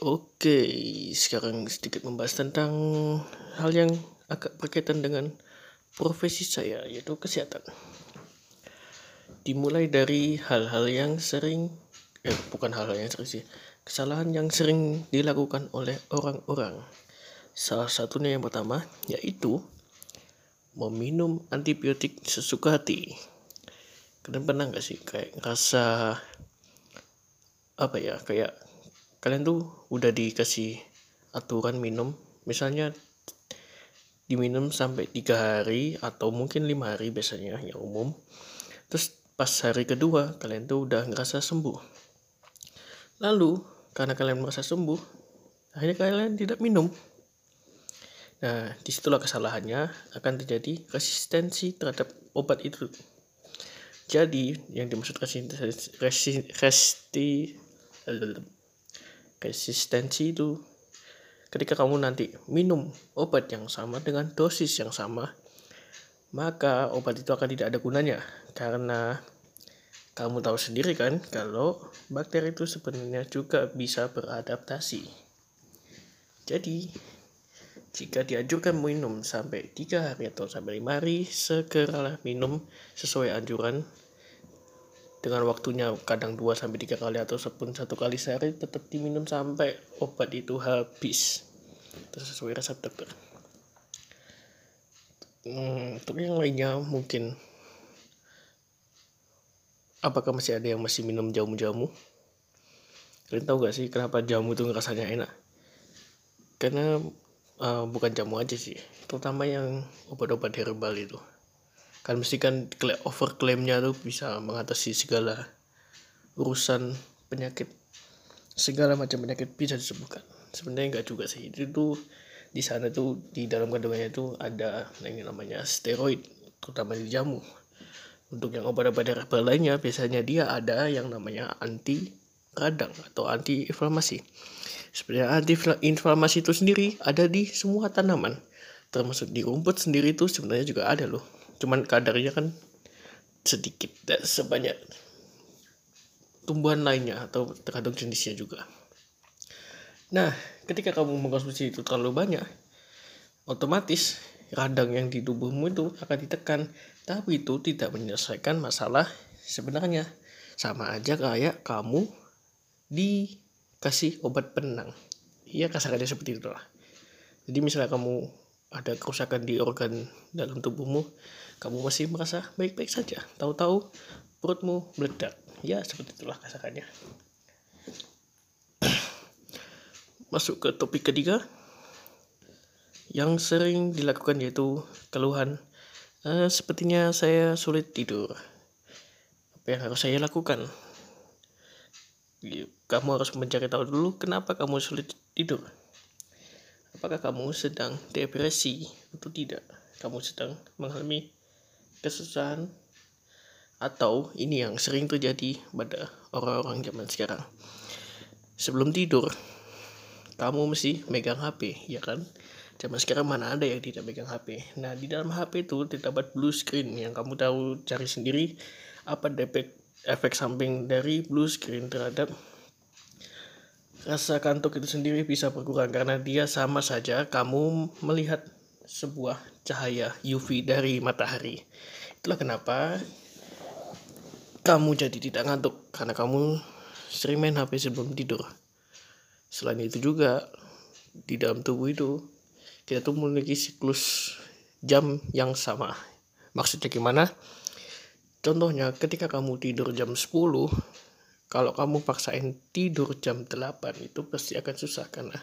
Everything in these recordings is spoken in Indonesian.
Oke, sekarang sedikit membahas tentang hal yang agak berkaitan dengan profesi saya, yaitu kesehatan. Dimulai dari hal-hal yang sering, eh bukan hal-hal yang sering sih, kesalahan yang sering dilakukan oleh orang-orang. Salah satunya yang pertama, yaitu meminum antibiotik sesuka hati. Kalian pernah nggak sih kayak ngerasa apa ya kayak kalian tuh udah dikasih aturan minum misalnya diminum sampai tiga hari atau mungkin lima hari biasanya yang umum. Terus pas hari kedua kalian tuh udah ngerasa sembuh. Lalu karena kalian merasa sembuh akhirnya kalian tidak minum. Nah di situlah kesalahannya akan terjadi resistensi terhadap obat itu. Jadi yang dimaksud resistensi, resistensi resistensi itu ketika kamu nanti minum obat yang sama dengan dosis yang sama maka obat itu akan tidak ada gunanya. Karena kamu tahu sendiri kan kalau bakteri itu sebenarnya juga bisa beradaptasi. Jadi jika dianjurkan minum sampai 3 hari atau sampai 5 hari segeralah minum sesuai anjuran dengan waktunya kadang 2 sampai 3 kali atau sepun satu kali sehari tetap diminum sampai obat itu habis. Terus sesuai resep dokter. Hmm, untuk yang lainnya mungkin apakah masih ada yang masih minum jamu-jamu? Kalian tahu gak sih kenapa jamu itu rasanya enak? Karena uh, bukan jamu aja sih terutama yang obat-obat herbal itu kan mesti kan over klaimnya tuh bisa mengatasi segala urusan penyakit. Segala macam penyakit bisa disembuhkan. Sebenarnya enggak juga sih. Itu tuh di sana tuh di dalam kandungannya itu ada yang namanya steroid terutama di jamu. Untuk yang obat-obat herbal lainnya biasanya dia ada yang namanya anti radang atau anti inflamasi. Sebenarnya anti inflamasi itu sendiri ada di semua tanaman. Termasuk di rumput sendiri itu sebenarnya juga ada loh cuman kadarnya kan sedikit dan sebanyak tumbuhan lainnya atau tergantung jenisnya juga. Nah ketika kamu mengkonsumsi itu terlalu banyak otomatis radang yang di tubuhmu itu akan ditekan. Tapi itu tidak menyelesaikan masalah sebenarnya. Sama aja kayak kamu dikasih obat penenang. Iya kasarnya seperti itulah. Jadi misalnya kamu ada kerusakan di organ dalam tubuhmu kamu masih merasa baik-baik saja. Tahu-tahu perutmu meledak. Ya, seperti itulah kasarannya. Masuk ke topik ketiga. Yang sering dilakukan yaitu keluhan. Uh, sepertinya saya sulit tidur. Apa yang harus saya lakukan? Kamu harus mencari tahu dulu kenapa kamu sulit tidur. Apakah kamu sedang depresi atau tidak? Kamu sedang mengalami kesusahan atau ini yang sering terjadi pada orang-orang zaman sekarang. Sebelum tidur kamu mesti megang HP ya kan? Zaman sekarang mana ada yang tidak megang HP nah di dalam HP itu terdapat blue screen yang kamu tahu cari sendiri apa efek efek samping dari blue screen terhadap rasa kantuk itu sendiri bisa berkurang karena dia sama saja kamu melihat sebuah cahaya UV dari matahari. Itulah kenapa kamu jadi tidak ngantuk karena kamu sering main HP sebelum tidur. Selain itu juga di dalam tubuh itu kita tuh memiliki siklus jam yang sama. Maksudnya gimana? Contohnya ketika kamu tidur jam 10 kalau kamu paksain tidur jam 8 itu pasti akan susah karena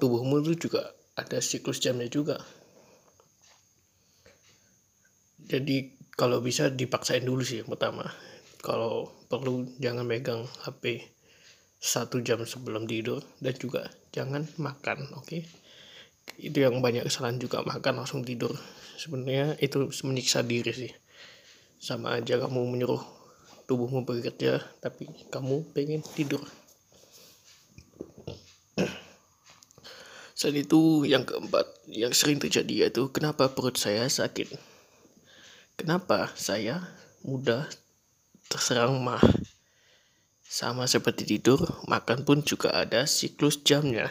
tubuhmu itu juga ada siklus jamnya juga jadi kalau bisa dipaksain dulu sih yang pertama kalau perlu jangan megang HP satu jam sebelum tidur dan juga jangan makan oke okay? itu yang banyak kesalahan juga makan langsung tidur sebenarnya itu menyiksa diri sih sama aja kamu menyuruh tubuhmu bekerja tapi kamu pengen tidur Selain itu yang keempat yang sering terjadi yaitu kenapa perut saya sakit. Kenapa saya mudah terserang mah? Sama seperti tidur, makan pun juga ada siklus jamnya.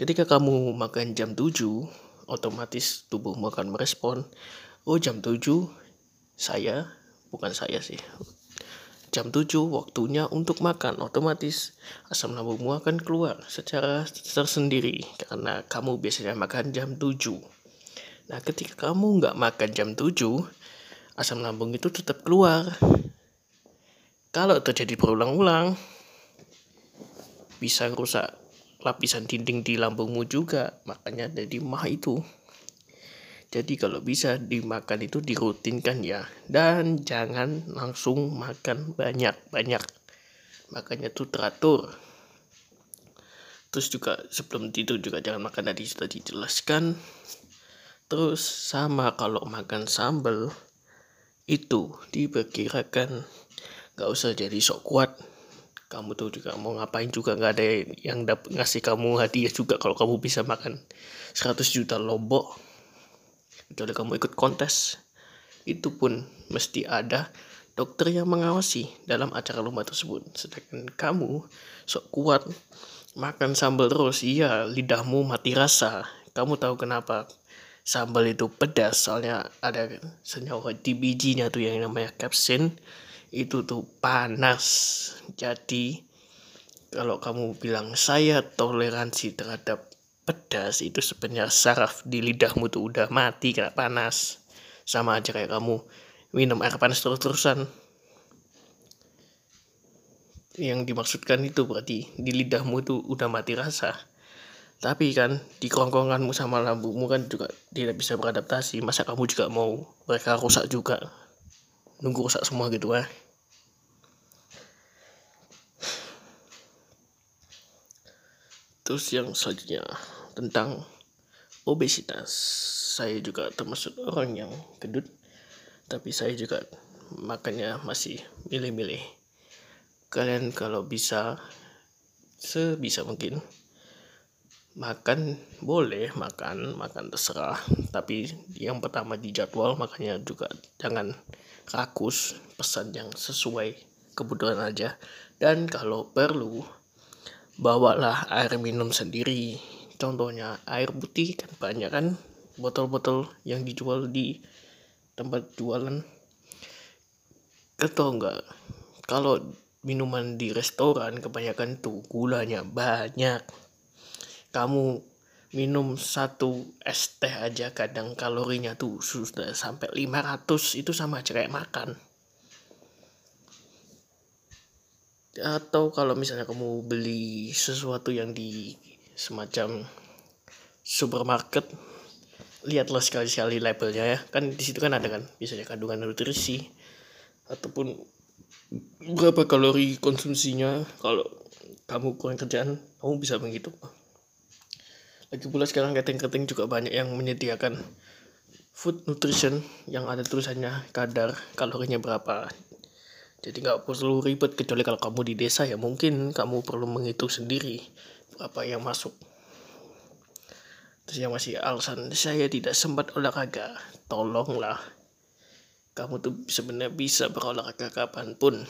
Ketika kamu makan jam 7, otomatis tubuhmu akan merespon, oh jam 7 saya, bukan saya sih, jam 7 waktunya untuk makan otomatis asam lambungmu akan keluar secara tersendiri karena kamu biasanya makan jam 7 nah ketika kamu nggak makan jam 7 asam lambung itu tetap keluar kalau terjadi berulang-ulang bisa rusak lapisan dinding di lambungmu juga makanya jadi mah itu jadi kalau bisa dimakan itu dirutinkan ya. Dan jangan langsung makan banyak-banyak. Makanya tuh teratur. Terus juga sebelum tidur juga jangan makan tadi sudah dijelaskan. Terus sama kalau makan sambal itu diperkirakan gak usah jadi sok kuat. Kamu tuh juga mau ngapain juga? Nggak ada yang dapat ngasih kamu hadiah juga kalau kamu bisa makan 100 juta lombok. Kecuali kamu ikut kontes. Itu pun mesti ada dokter yang mengawasi dalam acara lomba tersebut. Sedangkan kamu sok kuat makan sambal terus iya lidahmu mati rasa. Kamu tahu kenapa sambal itu pedas soalnya ada senyawa di bijinya tuh yang namanya kapsin itu tuh panas. Jadi kalau kamu bilang saya toleransi terhadap pedas itu sebenarnya saraf di lidahmu tuh udah mati kena panas. Sama aja kayak kamu minum air panas terus-terusan. Yang dimaksudkan itu berarti di lidahmu tuh udah mati rasa tapi kan di kerongkonganmu sama lambungmu kan juga tidak bisa beradaptasi masa kamu juga mau mereka rusak juga nunggu rusak semua gitu ah terus yang selanjutnya tentang obesitas. Saya juga termasuk orang yang gendut, tapi saya juga makannya masih milih-milih. Kalian kalau bisa sebisa mungkin makan boleh makan makan terserah. Tapi yang pertama di jadwal makanya juga jangan rakus pesan yang sesuai kebutuhan aja. Dan kalau perlu bawalah air minum sendiri. Contohnya air putih kan banyak kan botol-botol yang dijual di tempat jualan. Atau enggak kalau minuman di restoran kebanyakan tuh gulanya banyak kamu minum satu es teh aja kadang kalorinya tuh sudah sampai 500 itu sama aja kayak makan. Atau kalau misalnya kamu beli sesuatu yang di semacam supermarket lihatlah sekali-sekali labelnya ya. Kan di situ kan ada kan biasanya kandungan nutrisi ataupun berapa kalori konsumsinya. Kalau kamu kurang kerjaan kamu bisa begitu lagi pula sekarang keting-keting juga banyak yang menyediakan food nutrition yang ada tulisannya kadar kalorinya berapa. Jadi nggak perlu ribet kecuali kalau kamu di desa ya mungkin kamu perlu menghitung sendiri apa yang masuk. Terus yang masih alasan saya tidak sempat olahraga tolonglah. Kamu tuh sebenarnya bisa berolahraga kapan pun.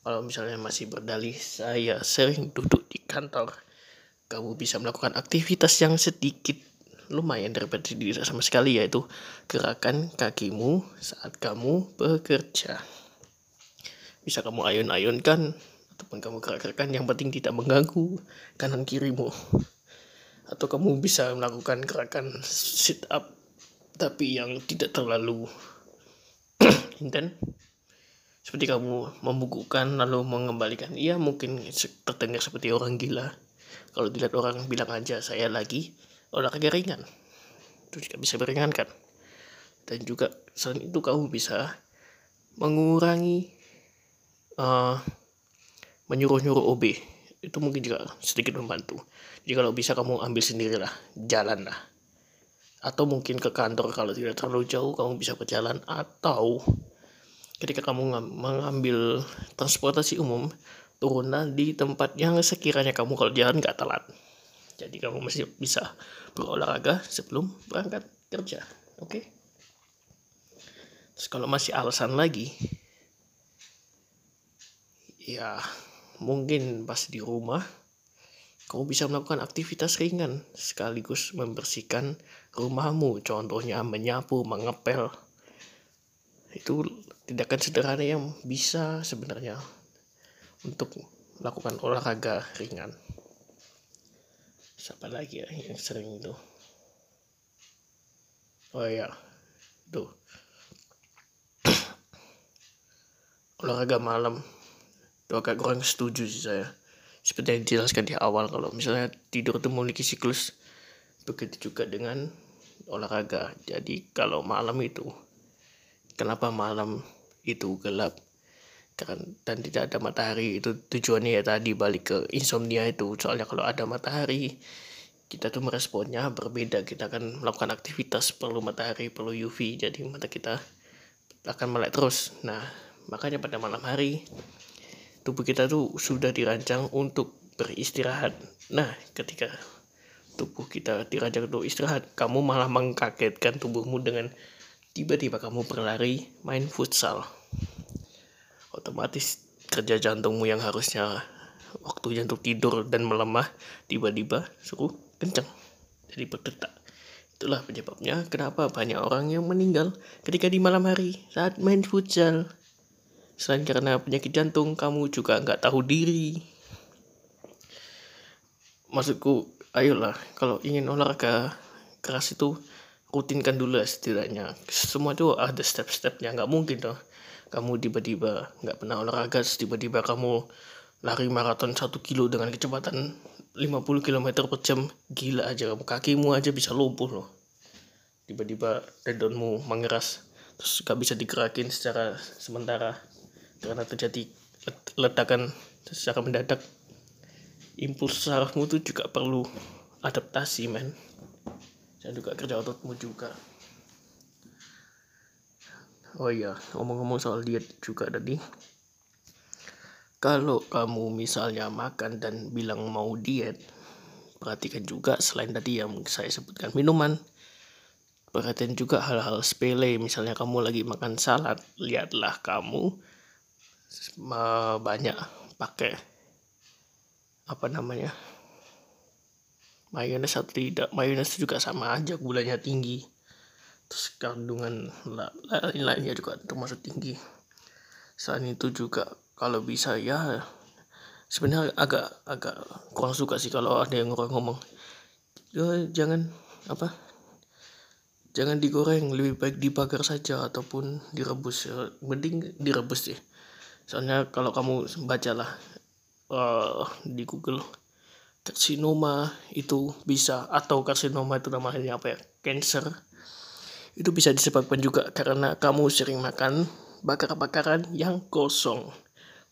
Kalau misalnya masih berdalih saya sering duduk di kantor kamu bisa melakukan aktivitas yang sedikit lumayan daripada tidak sama sekali yaitu gerakan kakimu saat kamu bekerja. Bisa kamu ayun-ayunkan ataupun kamu gerak-gerakkan yang penting tidak mengganggu kanan kirimu. Atau kamu bisa melakukan gerakan sit up tapi yang tidak terlalu intent seperti kamu membukukan lalu mengembalikan iya mungkin terdengar seperti orang gila kalau dilihat orang bilang aja saya lagi olahraga ringan. Itu juga bisa meringankan. Dan juga selain itu kamu bisa mengurangi uh, menyuruh-nyuruh OB itu mungkin juga sedikit membantu. Jadi kalau bisa kamu ambil sendirilah jalan lah atau mungkin ke kantor kalau tidak terlalu jauh kamu bisa berjalan. Atau ketika kamu mengambil transportasi umum turunlah di tempat yang sekiranya kamu kalau jalan nggak telat. Jadi kamu masih bisa berolahraga sebelum berangkat kerja oke? Okay? terus kalau masih alasan lagi ya mungkin pas di rumah kamu bisa melakukan aktivitas ringan sekaligus membersihkan rumahmu. Contohnya menyapu mengepel. Itu tindakan sederhana yang bisa sebenarnya untuk melakukan olahraga ringan. Siapa lagi ya yang sering itu? Oh ya tuh. Olahraga malam. Itu agak kurang setuju sih saya. Seperti yang dijelaskan di awal kalau misalnya tidur itu memiliki siklus begitu juga dengan olahraga. Jadi kalau malam itu kenapa malam itu gelap dan tidak ada matahari. Itu tujuannya ya tadi balik ke insomnia itu. Soalnya kalau ada matahari kita tuh meresponnya berbeda. Kita akan melakukan aktivitas perlu matahari perlu UV jadi mata kita akan melek terus. Nah makanya pada malam hari tubuh kita tuh sudah dirancang untuk beristirahat. Nah ketika tubuh kita dirancang untuk istirahat kamu malah mengkagetkan tubuhmu dengan tiba-tiba kamu berlari main futsal otomatis kerja jantungmu yang harusnya waktunya untuk tidur dan melemah tiba-tiba suruh kencang jadi berdetak. Itulah penyebabnya kenapa banyak orang yang meninggal ketika di malam hari saat main futsal. Selain karena penyakit jantung kamu juga nggak tahu diri. Maksudku ayolah kalau ingin olahraga keras itu rutinkan dulu setidaknya. Semua itu ada step-stepnya nggak mungkin tuh kamu tiba-tiba nggak pernah olahraga tiba-tiba kamu lari maraton satu kilo dengan kecepatan 50 km per jam gila aja kamu. Kakimu aja bisa lumpuh loh. Tiba-tiba tendonmu mengeras terus gak bisa digerakin secara sementara. Karena terjadi ledakan secara mendadak. Impuls sarafmu itu juga perlu adaptasi men dan juga kerja ototmu juga oh iya ngomong-ngomong soal diet juga tadi kalau kamu misalnya makan dan bilang mau diet, perhatikan juga selain tadi yang saya sebutkan minuman, perhatikan juga hal-hal sepele. Misalnya kamu lagi makan salad, lihatlah kamu banyak pakai apa namanya mayones atau tidak? Mayones juga sama aja gulanya tinggi. Terus kandungan lain-lainnya juga termasuk tinggi. Selain itu juga kalau bisa ya sebenarnya agak agak kurang suka sih kalau ada yang orang ngomong. Ya jangan apa jangan digoreng lebih baik dibakar saja ataupun direbus. Ya, mending direbus sih. Soalnya kalau kamu bacalah uh, di Google karsinoma itu bisa atau karsinoma itu namanya apa ya cancer itu bisa disebabkan juga karena kamu sering makan bakar-bakaran yang kosong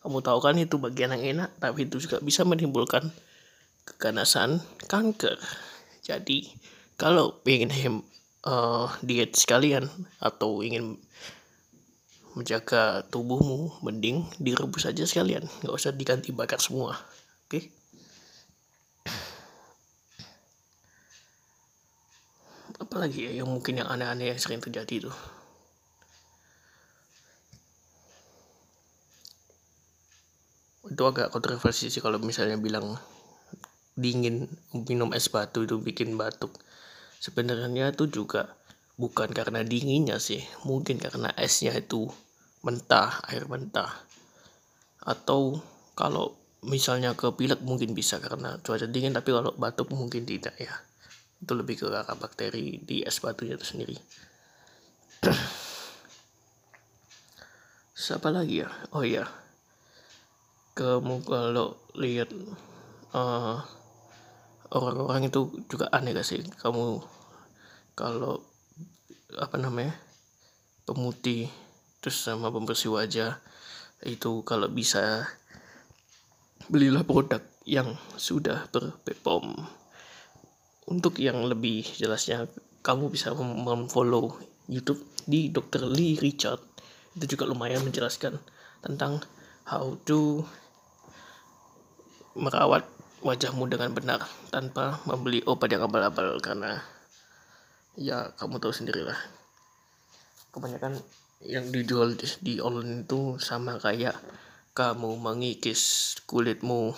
kamu tahu kan itu bagian yang enak, tapi itu juga bisa menimbulkan keganasan kanker. Jadi, kalau ingin uh, diet sekalian atau ingin menjaga tubuhmu, mending direbus saja sekalian, nggak usah diganti bakar semua. Oke? Okay? Apalagi ya yang mungkin yang aneh-aneh yang sering terjadi tuh. itu agak kontroversi sih kalau misalnya bilang dingin minum es batu itu bikin batuk. Sebenarnya itu juga bukan karena dinginnya sih mungkin karena esnya itu mentah air mentah. Atau kalau misalnya ke pilek mungkin bisa karena cuaca dingin tapi kalau batuk mungkin tidak ya itu lebih ke arah bakteri di es batunya itu sendiri. Siapa lagi ya? Oh iya. Kamu kalau lihat uh, orang-orang itu juga aneh gak sih? Kamu kalau apa namanya pemutih terus sama pembersih wajah itu kalau bisa belilah produk yang sudah berbepom untuk yang lebih jelasnya kamu bisa memfollow YouTube di Dr. Lee Richard. Itu juga lumayan menjelaskan tentang how to merawat wajahmu dengan benar tanpa membeli obat yang abal-abal. Karena ya kamu tahu sendirilah. Kebanyakan yang dijual di, di online itu sama kayak kamu mengikis kulitmu.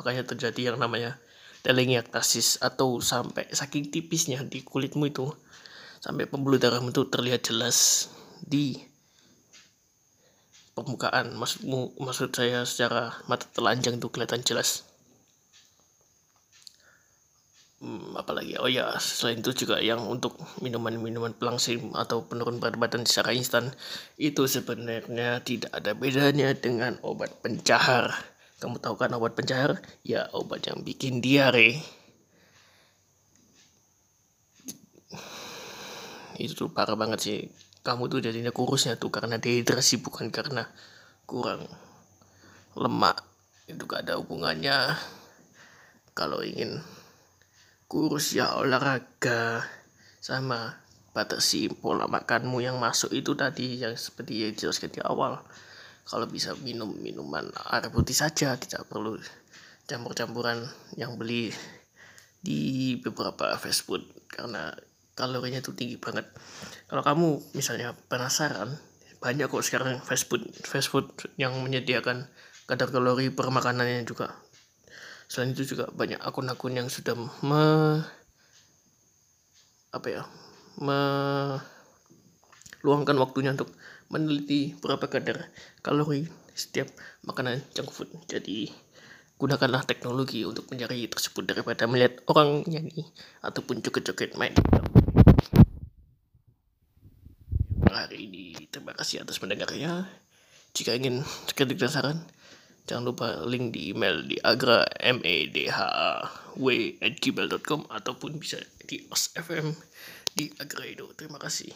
Makanya terjadi yang namanya telengiektasis atau sampai saking tipisnya di kulitmu itu sampai pembuluh darahmu itu terlihat jelas di permukaan. Maksudmu maksud saya secara mata telanjang itu kelihatan jelas. Hmm, apalagi oh ya selain itu juga yang untuk minuman-minuman pelangsing atau penurun berat badan secara instan itu sebenarnya tidak ada bedanya dengan obat pencahar kamu tahu kan obat pencahar ya obat yang bikin diare. Itu tuh parah banget sih. Kamu tuh jadinya kurusnya tuh karena dehidrasi bukan karena kurang lemak. Itu gak ada hubungannya. Kalau ingin kurus ya olahraga sama batasi pola makanmu yang masuk itu tadi yang seperti yang jelaskan di awal kalau bisa minum minuman air putih saja tidak perlu campur-campuran yang beli di beberapa fast food karena kalorinya itu tinggi banget. Kalau kamu misalnya penasaran banyak kok sekarang fast food fast food yang menyediakan kadar kalori per makanannya juga. Selain itu juga banyak akun-akun yang sudah me apa ya meluangkan waktunya untuk meneliti berapa kadar kalori setiap makanan junk food. Jadi gunakanlah teknologi untuk mencari tersebut daripada melihat orang nyanyi ataupun joget-joget main. Hari ini terima kasih atas mendengarnya. Jika ingin kritik dan saran jangan lupa link di email di agra m e d h a ataupun bisa di osfm di agraido terima kasih